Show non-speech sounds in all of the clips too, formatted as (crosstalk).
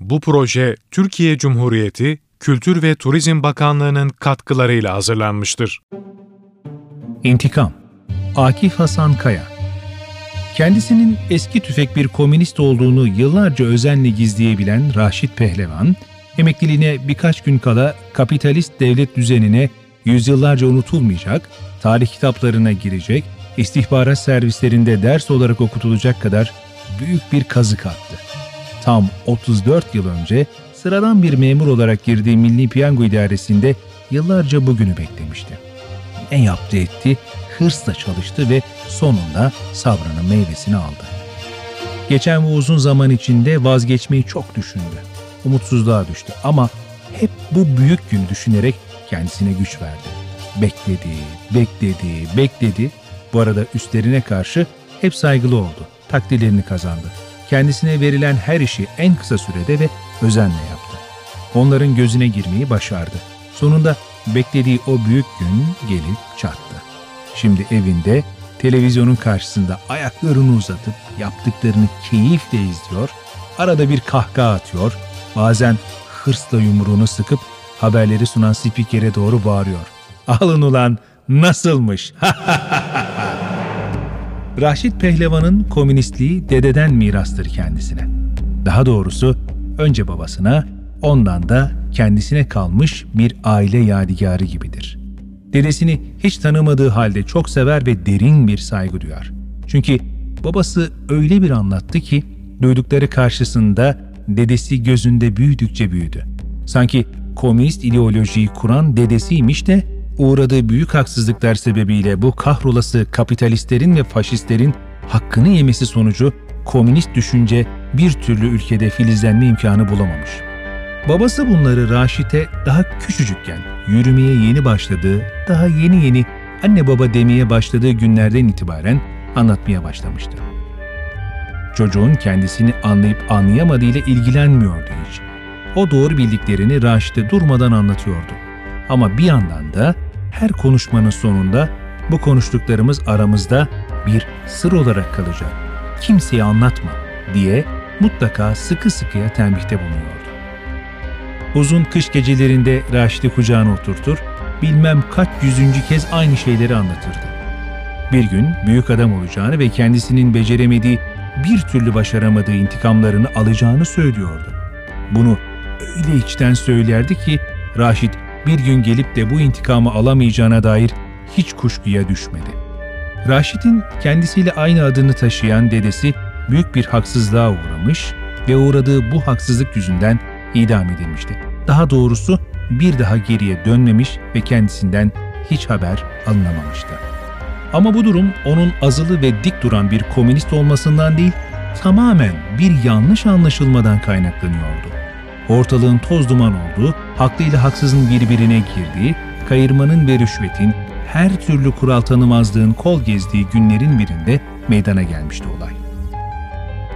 Bu proje Türkiye Cumhuriyeti Kültür ve Turizm Bakanlığı'nın katkılarıyla hazırlanmıştır. İntikam Akif Hasan Kaya Kendisinin eski tüfek bir komünist olduğunu yıllarca özenle gizleyebilen Raşit Pehlevan, emekliliğine birkaç gün kala kapitalist devlet düzenine yüzyıllarca unutulmayacak, tarih kitaplarına girecek, istihbarat servislerinde ders olarak okutulacak kadar büyük bir kazık attı. Tam 34 yıl önce sıradan bir memur olarak girdiği Milli Piyango İdaresi'nde yıllarca bugünü beklemişti. Ne yaptı etti, hırsla çalıştı ve sonunda sabrının meyvesini aldı. Geçen bu uzun zaman içinde vazgeçmeyi çok düşündü. Umutsuzluğa düştü ama hep bu büyük gün düşünerek kendisine güç verdi. Bekledi, bekledi, bekledi. Bu arada üstlerine karşı hep saygılı oldu. Takdirlerini kazandı. Kendisine verilen her işi en kısa sürede ve özenle yaptı. Onların gözüne girmeyi başardı. Sonunda beklediği o büyük gün gelip çattı. Şimdi evinde televizyonun karşısında ayaklarını uzatıp yaptıklarını keyifle izliyor, arada bir kahkaha atıyor, bazen hırsla yumruğunu sıkıp haberleri sunan spikere doğru bağırıyor. Alın ulan nasılmış? (laughs) Raşit Pehlevan'ın komünistliği dededen mirastır kendisine. Daha doğrusu önce babasına, ondan da kendisine kalmış bir aile yadigarı gibidir. Dedesini hiç tanımadığı halde çok sever ve derin bir saygı duyar. Çünkü babası öyle bir anlattı ki duydukları karşısında dedesi gözünde büyüdükçe büyüdü. Sanki komünist ideolojiyi kuran dedesiymiş de uğradığı büyük haksızlıklar sebebiyle bu kahrolası kapitalistlerin ve faşistlerin hakkını yemesi sonucu komünist düşünce bir türlü ülkede filizlenme imkanı bulamamış. Babası bunları Raşit'e daha küçücükken yürümeye yeni başladığı, daha yeni yeni anne baba demeye başladığı günlerden itibaren anlatmaya başlamıştı. Çocuğun kendisini anlayıp anlayamadığıyla ilgilenmiyordu hiç. O doğru bildiklerini Raşit'e durmadan anlatıyordu. Ama bir yandan da her konuşmanın sonunda bu konuştuklarımız aramızda bir sır olarak kalacak. Kimseye anlatma diye mutlaka sıkı sıkıya tembihte bulunuyordu. Uzun kış gecelerinde Raşit'i kucağına oturtur, bilmem kaç yüzüncü kez aynı şeyleri anlatırdı. Bir gün büyük adam olacağını ve kendisinin beceremediği, bir türlü başaramadığı intikamlarını alacağını söylüyordu. Bunu öyle içten söylerdi ki Raşit bir gün gelip de bu intikamı alamayacağına dair hiç kuşkuya düşmedi. Raşit'in kendisiyle aynı adını taşıyan dedesi büyük bir haksızlığa uğramış ve uğradığı bu haksızlık yüzünden idam edilmişti. Daha doğrusu bir daha geriye dönmemiş ve kendisinden hiç haber alınamamıştı. Ama bu durum onun azılı ve dik duran bir komünist olmasından değil, tamamen bir yanlış anlaşılmadan kaynaklanıyordu. Ortalığın toz duman olduğu, haklı ile haksızın birbirine girdiği, kayırmanın ve rüşvetin, her türlü kural tanımazlığın kol gezdiği günlerin birinde meydana gelmişti olay.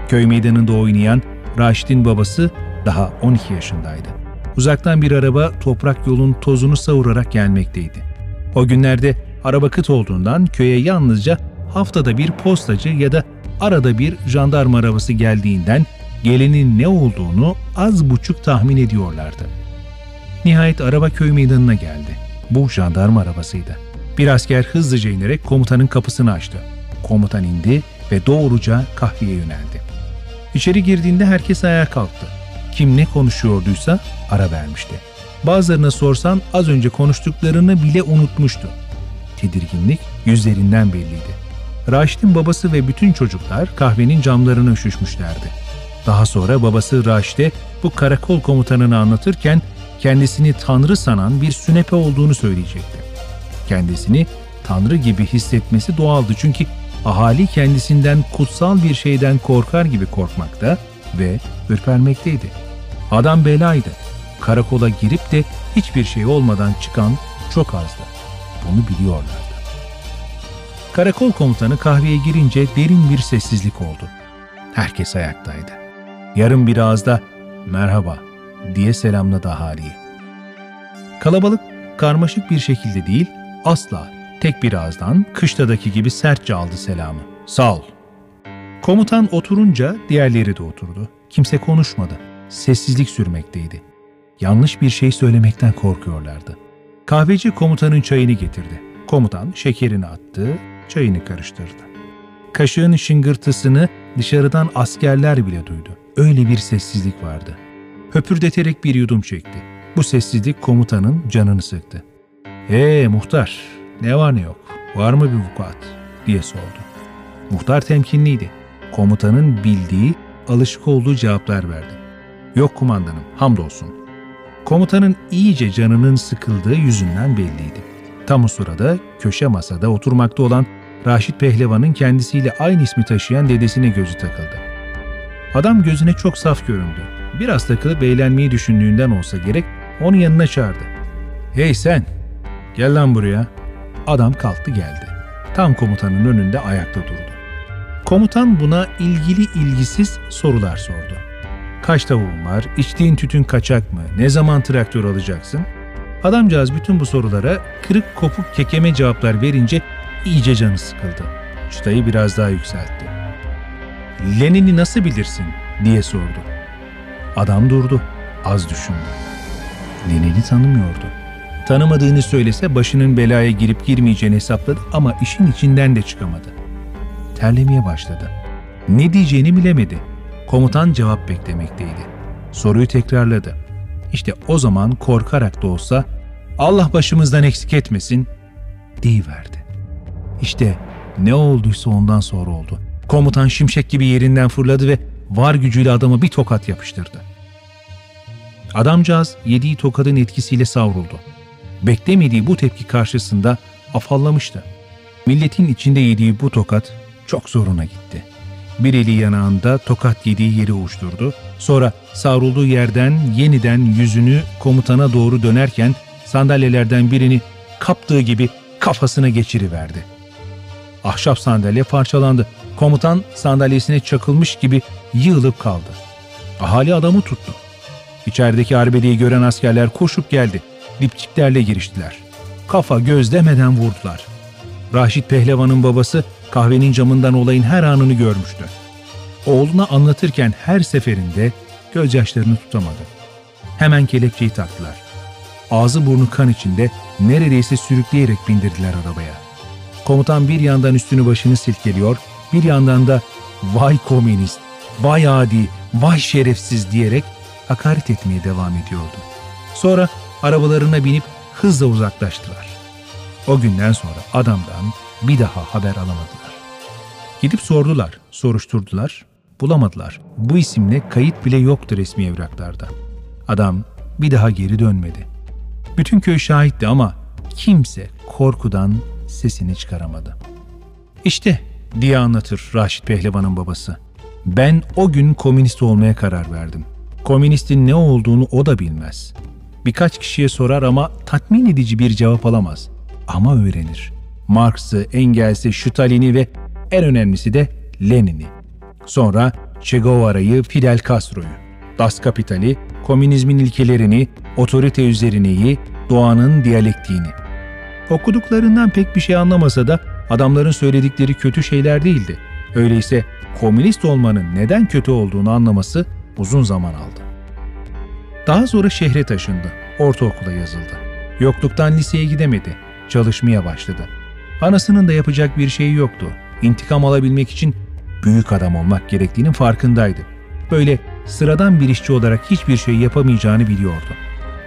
Köy meydanında oynayan Raşit'in babası daha 12 yaşındaydı. Uzaktan bir araba toprak yolun tozunu savurarak gelmekteydi. O günlerde araba kıt olduğundan köye yalnızca haftada bir postacı ya da arada bir jandarma arabası geldiğinden gelenin ne olduğunu az buçuk tahmin ediyorlardı. Nihayet araba köy meydanına geldi. Bu jandarma arabasıydı. Bir asker hızlıca inerek komutanın kapısını açtı. Komutan indi ve doğruca kahveye yöneldi. İçeri girdiğinde herkes ayağa kalktı. Kim ne konuşuyorduysa ara vermişti. Bazılarına sorsan az önce konuştuklarını bile unutmuştu. Tedirginlik yüzlerinden belliydi. Raşit'in babası ve bütün çocuklar kahvenin camlarını üşüşmüşlerdi. Daha sonra babası Raşit'e bu karakol komutanını anlatırken kendisini tanrı sanan bir sünepe olduğunu söyleyecekti. Kendisini tanrı gibi hissetmesi doğaldı çünkü ahali kendisinden kutsal bir şeyden korkar gibi korkmakta ve ürpermekteydi. Adam belaydı. Karakola girip de hiçbir şey olmadan çıkan çok azdı. Bunu biliyorlardı. Karakol komutanı kahveye girince derin bir sessizlik oldu. Herkes ayaktaydı. Yarım bir ağızda merhaba diye selamladı ahaliyi. Kalabalık karmaşık bir şekilde değil, asla tek bir ağızdan kışladaki gibi sertçe aldı selamı. Sağ ol. Komutan oturunca diğerleri de oturdu. Kimse konuşmadı. sessizlik sürmekteydi. Yanlış bir şey söylemekten korkuyorlardı. Kahveci komutanın çayını getirdi. Komutan şekerini attı, çayını karıştırdı. Kaşığın şıngırtısını dışarıdan askerler bile duydu. Öyle bir sessizlik vardı. Höpürdeterek bir yudum çekti. Bu sessizlik komutanın canını sıktı. ''Ee muhtar, ne var ne yok, var mı bir vukuat?'' diye sordu. Muhtar temkinliydi. Komutanın bildiği, alışık olduğu cevaplar verdi. ''Yok kumandanım, hamdolsun.'' Komutanın iyice canının sıkıldığı yüzünden belliydi. Tam o sırada köşe masada oturmakta olan Raşit Pehlevan'ın kendisiyle aynı ismi taşıyan dedesine gözü takıldı. Adam gözüne çok saf göründü. Biraz takılıp eğlenmeyi düşündüğünden olsa gerek onu yanına çağırdı. ''Hey sen, gel lan buraya.'' Adam kalktı geldi. Tam komutanın önünde ayakta durdu. Komutan buna ilgili ilgisiz sorular sordu. Kaç tavuğun var, içtiğin tütün kaçak mı, ne zaman traktör alacaksın? Adamcağız bütün bu sorulara kırık kopuk kekeme cevaplar verince iyice canı sıkıldı. Çıtayı biraz daha yükseltti. Lenin'i nasıl bilirsin diye sordu. Adam durdu, az düşündü. Lenin'i tanımıyordu. Tanımadığını söylese başının belaya girip girmeyeceğini hesapladı ama işin içinden de çıkamadı. Terlemeye başladı. Ne diyeceğini bilemedi. Komutan cevap beklemekteydi. Soruyu tekrarladı. İşte o zaman korkarak da olsa Allah başımızdan eksik etmesin deyiverdi. İşte ne olduysa ondan sonra oldu. Komutan şimşek gibi yerinden fırladı ve var gücüyle adamı bir tokat yapıştırdı. Adamcağız yediği tokadın etkisiyle savruldu. Beklemediği bu tepki karşısında afallamıştı. Milletin içinde yediği bu tokat çok zoruna gitti. Bir eli yanağında tokat yediği yeri uçturdu. Sonra savrulduğu yerden yeniden yüzünü komutana doğru dönerken sandalyelerden birini kaptığı gibi kafasına geçiriverdi. Ahşap sandalye parçalandı. Komutan sandalyesine çakılmış gibi yığılıp kaldı. Ahali adamı tuttu. İçerideki arbedeyi gören askerler koşup geldi. Dipçiklerle giriştiler. Kafa göz demeden vurdular. Raşit Pehlevan'ın babası kahvenin camından olayın her anını görmüştü. Oğluna anlatırken her seferinde gözyaşlarını tutamadı. Hemen kelepçeyi taktılar. Ağzı burnu kan içinde neredeyse sürükleyerek bindirdiler arabaya. Komutan bir yandan üstünü başını silkeliyor, bir yandan da vay komünist, vay adi, vay şerefsiz diyerek hakaret etmeye devam ediyordu. Sonra arabalarına binip hızla uzaklaştılar. O günden sonra adamdan bir daha haber alamadılar. Gidip sordular, soruşturdular, bulamadılar. Bu isimle kayıt bile yoktu resmi evraklarda. Adam bir daha geri dönmedi. Bütün köy şahitti ama kimse korkudan sesini çıkaramadı. İşte diye anlatır Raşit Pehlevan'ın babası. Ben o gün komünist olmaya karar verdim. Komünistin ne olduğunu o da bilmez. Birkaç kişiye sorar ama tatmin edici bir cevap alamaz. Ama öğrenir. Marx'ı, Engels'i, Stalin'i ve en önemlisi de Lenin'i. Sonra Che Guevara'yı, Fidel Castro'yu. Das Kapital'i, komünizmin ilkelerini, otorite üzerineyi, doğanın diyalektiğini. Okuduklarından pek bir şey anlamasa da adamların söyledikleri kötü şeyler değildi. Öyleyse komünist olmanın neden kötü olduğunu anlaması uzun zaman aldı. Daha sonra şehre taşındı. Ortaokula yazıldı. Yokluktan liseye gidemedi. Çalışmaya başladı. Anasının da yapacak bir şeyi yoktu. İntikam alabilmek için büyük adam olmak gerektiğinin farkındaydı. Böyle sıradan bir işçi olarak hiçbir şey yapamayacağını biliyordu.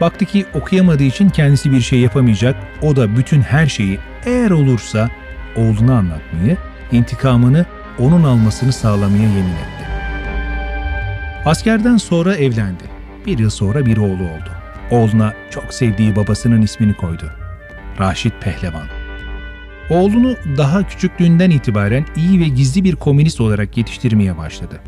Baktı ki okuyamadığı için kendisi bir şey yapamayacak, o da bütün her şeyi eğer olursa oğluna anlatmayı, intikamını onun almasını sağlamaya yemin etti. Askerden sonra evlendi. Bir yıl sonra bir oğlu oldu. Oğluna çok sevdiği babasının ismini koydu. Raşit Pehlevan. Oğlunu daha küçüklüğünden itibaren iyi ve gizli bir komünist olarak yetiştirmeye başladı.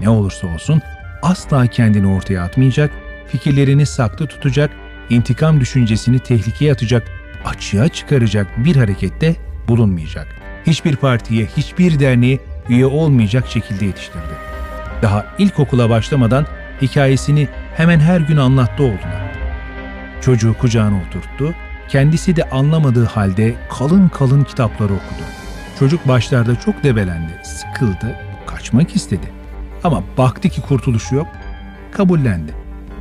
Ne olursa olsun asla kendini ortaya atmayacak, fikirlerini saklı tutacak, intikam düşüncesini tehlikeye atacak, açığa çıkaracak bir harekette bulunmayacak. Hiçbir partiye, hiçbir derneğe üye olmayacak şekilde yetiştirdi. Daha ilkokula başlamadan hikayesini hemen her gün anlattı oğluna. Çocuğu kucağına oturttu, kendisi de anlamadığı halde kalın kalın kitapları okudu. Çocuk başlarda çok debelendi, sıkıldı, kaçmak istedi. Ama baktı ki kurtuluşu yok, kabullendi.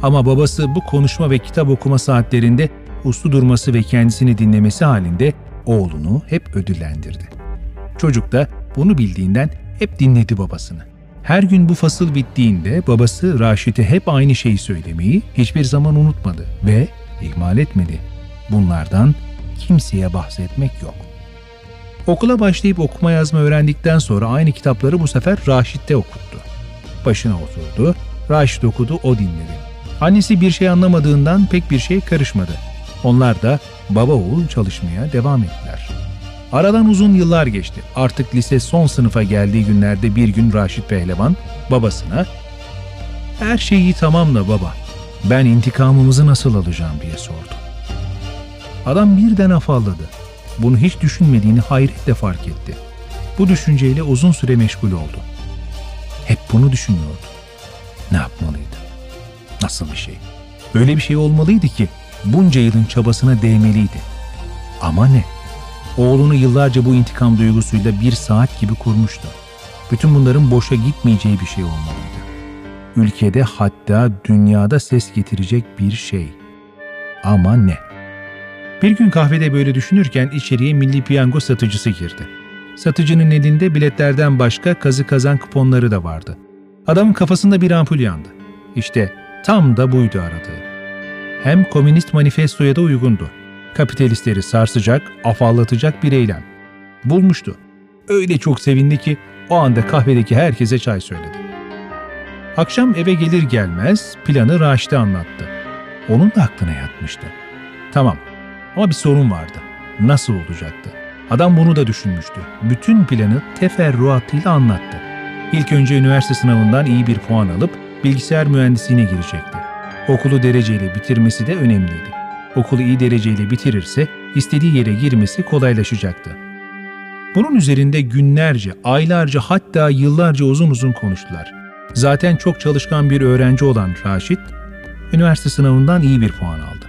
Ama babası bu konuşma ve kitap okuma saatlerinde uslu durması ve kendisini dinlemesi halinde oğlunu hep ödüllendirdi. Çocuk da bunu bildiğinden hep dinledi babasını. Her gün bu fasıl bittiğinde babası Raşit'e hep aynı şeyi söylemeyi hiçbir zaman unutmadı ve ihmal etmedi. Bunlardan kimseye bahsetmek yok. Okula başlayıp okuma yazma öğrendikten sonra aynı kitapları bu sefer Raşit'te okuttu. Başına oturdu, Raşit okudu, o dinledi. Annesi bir şey anlamadığından pek bir şey karışmadı. Onlar da baba oğul çalışmaya devam ettiler. Aradan uzun yıllar geçti. Artık lise son sınıfa geldiği günlerde bir gün Raşit Pehlevan babasına ''Her şey iyi tamam da baba, ben intikamımızı nasıl alacağım?'' diye sordu. Adam birden afalladı. Bunu hiç düşünmediğini hayretle fark etti. Bu düşünceyle uzun süre meşgul oldu. Hep bunu düşünüyordu. Ne yapmalıydı? Nasıl bir şey? Öyle bir şey olmalıydı ki bunca yılın çabasına değmeliydi. Ama ne? Oğlunu yıllarca bu intikam duygusuyla bir saat gibi kurmuştu. Bütün bunların boşa gitmeyeceği bir şey olmalıydı. Ülkede hatta dünyada ses getirecek bir şey. Ama ne? Bir gün kahvede böyle düşünürken içeriye milli piyango satıcısı girdi. Satıcının elinde biletlerden başka kazı kazan kuponları da vardı. Adamın kafasında bir ampul yandı. İşte tam da buydu aradığı. Hem komünist manifestoya da uygundu. Kapitalistleri sarsacak, afallatacak bir eylem. Bulmuştu. Öyle çok sevindi ki o anda kahvedeki herkese çay söyledi. Akşam eve gelir gelmez planı Raşit'e anlattı. Onun da aklına yatmıştı. Tamam ama bir sorun vardı. Nasıl olacaktı? Adam bunu da düşünmüştü. Bütün planı teferruatıyla anlattı. İlk önce üniversite sınavından iyi bir puan alıp bilgisayar mühendisliğine girecekti. Okulu dereceyle bitirmesi de önemliydi. Okulu iyi dereceyle bitirirse istediği yere girmesi kolaylaşacaktı. Bunun üzerinde günlerce, aylarca hatta yıllarca uzun uzun konuştular. Zaten çok çalışkan bir öğrenci olan Raşit, üniversite sınavından iyi bir puan aldı.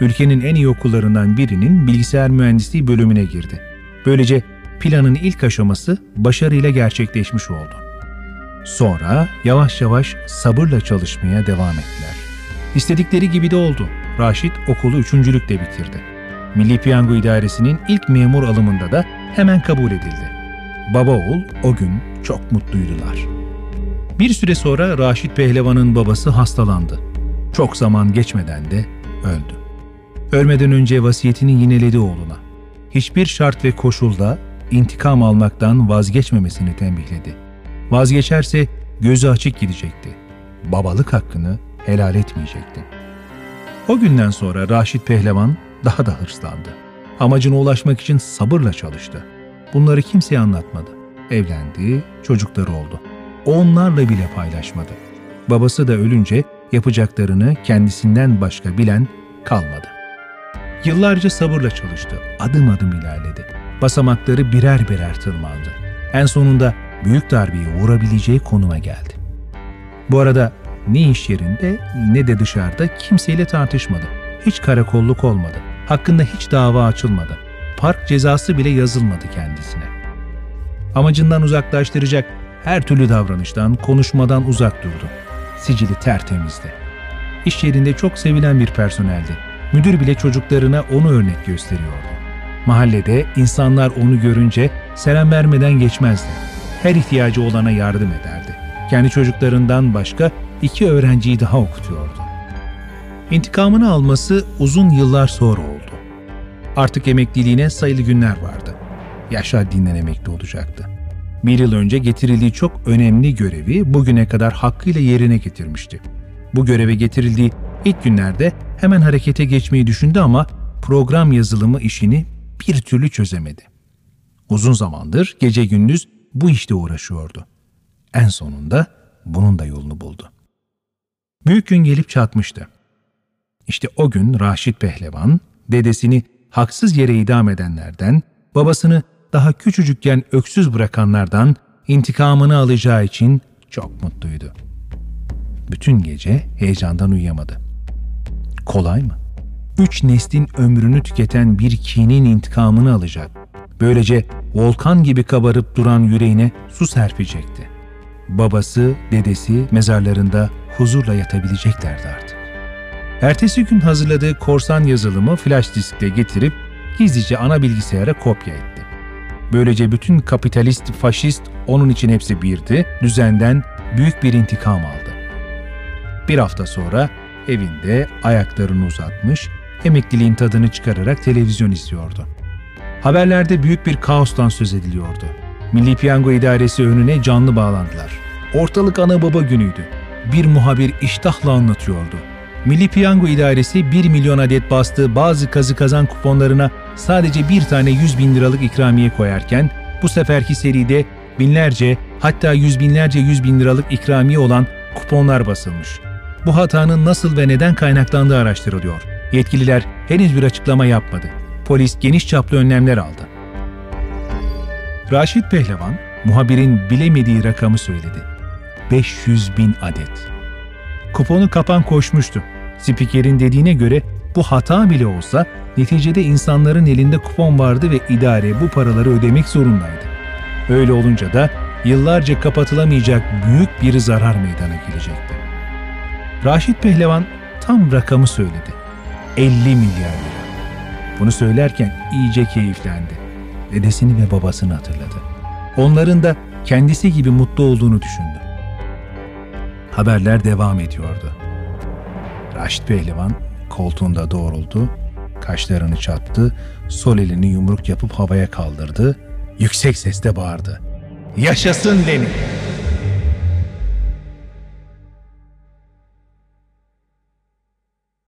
Ülkenin en iyi okullarından birinin bilgisayar mühendisliği bölümüne girdi. Böylece planın ilk aşaması başarıyla gerçekleşmiş oldu. Sonra yavaş yavaş sabırla çalışmaya devam ettiler. İstedikleri gibi de oldu. Raşit okulu üçüncülükle bitirdi. Milli Piyango İdaresi'nin ilk memur alımında da hemen kabul edildi. Baba oğul o gün çok mutluydular. Bir süre sonra Raşit Pehlevan'ın babası hastalandı. Çok zaman geçmeden de öldü. Ölmeden önce vasiyetini yineledi oğluna. Hiçbir şart ve koşulda intikam almaktan vazgeçmemesini tembihledi. Vazgeçerse gözü açık gidecekti. Babalık hakkını helal etmeyecekti. O günden sonra Raşit Pehlevan daha da hırslandı. Amacına ulaşmak için sabırla çalıştı. Bunları kimseye anlatmadı. Evlendi, çocukları oldu. Onlarla bile paylaşmadı. Babası da ölünce yapacaklarını kendisinden başka bilen kalmadı. Yıllarca sabırla çalıştı, adım adım ilerledi. Basamakları birer birer tırmandı. En sonunda büyük darbeyi vurabileceği konuma geldi. Bu arada ne iş yerinde ne de dışarıda kimseyle tartışmadı. Hiç karakolluk olmadı. Hakkında hiç dava açılmadı. Park cezası bile yazılmadı kendisine. Amacından uzaklaştıracak her türlü davranıştan, konuşmadan uzak durdu. Sicili tertemizdi. İş yerinde çok sevilen bir personeldi. Müdür bile çocuklarına onu örnek gösteriyordu. Mahallede insanlar onu görünce selam vermeden geçmezdi. Her ihtiyacı olana yardım ederdi. Kendi çocuklarından başka iki öğrenciyi daha okutuyordu. İntikamını alması uzun yıllar sonra oldu. Artık emekliliğine sayılı günler vardı. Yaşa dinlen emekli olacaktı. Bir yıl önce getirildiği çok önemli görevi bugüne kadar hakkıyla yerine getirmişti. Bu göreve getirildiği ilk günlerde hemen harekete geçmeyi düşündü ama program yazılımı işini bir türlü çözemedi. Uzun zamandır gece gündüz bu işte uğraşıyordu. En sonunda bunun da yolunu buldu. Büyük gün gelip çatmıştı. İşte o gün Raşit Pehlevan, dedesini haksız yere idam edenlerden, babasını daha küçücükken öksüz bırakanlardan intikamını alacağı için çok mutluydu. Bütün gece heyecandan uyuyamadı. Kolay mı? Üç neslin ömrünü tüketen bir kinin intikamını alacak. Böylece volkan gibi kabarıp duran yüreğine su serpecekti. Babası, dedesi mezarlarında huzurla yatabileceklerdi artık. Ertesi gün hazırladığı korsan yazılımı flash diskte getirip gizlice ana bilgisayara kopya etti. Böylece bütün kapitalist, faşist onun için hepsi birdi, düzenden büyük bir intikam aldı. Bir hafta sonra evinde ayaklarını uzatmış, emekliliğin tadını çıkararak televizyon izliyordu. Haberlerde büyük bir kaostan söz ediliyordu. Milli Piyango İdaresi önüne canlı bağlandılar. Ortalık ana baba günüydü. Bir muhabir iştahla anlatıyordu. Milli Piyango İdaresi 1 milyon adet bastığı bazı kazı kazan kuponlarına sadece bir tane 100 bin liralık ikramiye koyarken bu seferki seride binlerce hatta yüz binlerce 100 bin liralık ikramiye olan kuponlar basılmış. Bu hatanın nasıl ve neden kaynaklandığı araştırılıyor. Yetkililer henüz bir açıklama yapmadı. Polis geniş çaplı önlemler aldı. Raşit Pehlevan, muhabirin bilemediği rakamı söyledi. 500 bin adet. Kuponu kapan koşmuştu. Spikerin dediğine göre bu hata bile olsa neticede insanların elinde kupon vardı ve idare bu paraları ödemek zorundaydı. Öyle olunca da yıllarca kapatılamayacak büyük bir zarar meydana gelecekti. Raşit Pehlevan tam rakamı söyledi. 50 milyar lira. Bunu söylerken iyice keyiflendi. Dedesini ve babasını hatırladı. Onların da kendisi gibi mutlu olduğunu düşündü. Haberler devam ediyordu. Raşit Pehlivan koltuğunda doğruldu, kaşlarını çattı, sol elini yumruk yapıp havaya kaldırdı, yüksek sesle bağırdı. Yaşasın Lenin!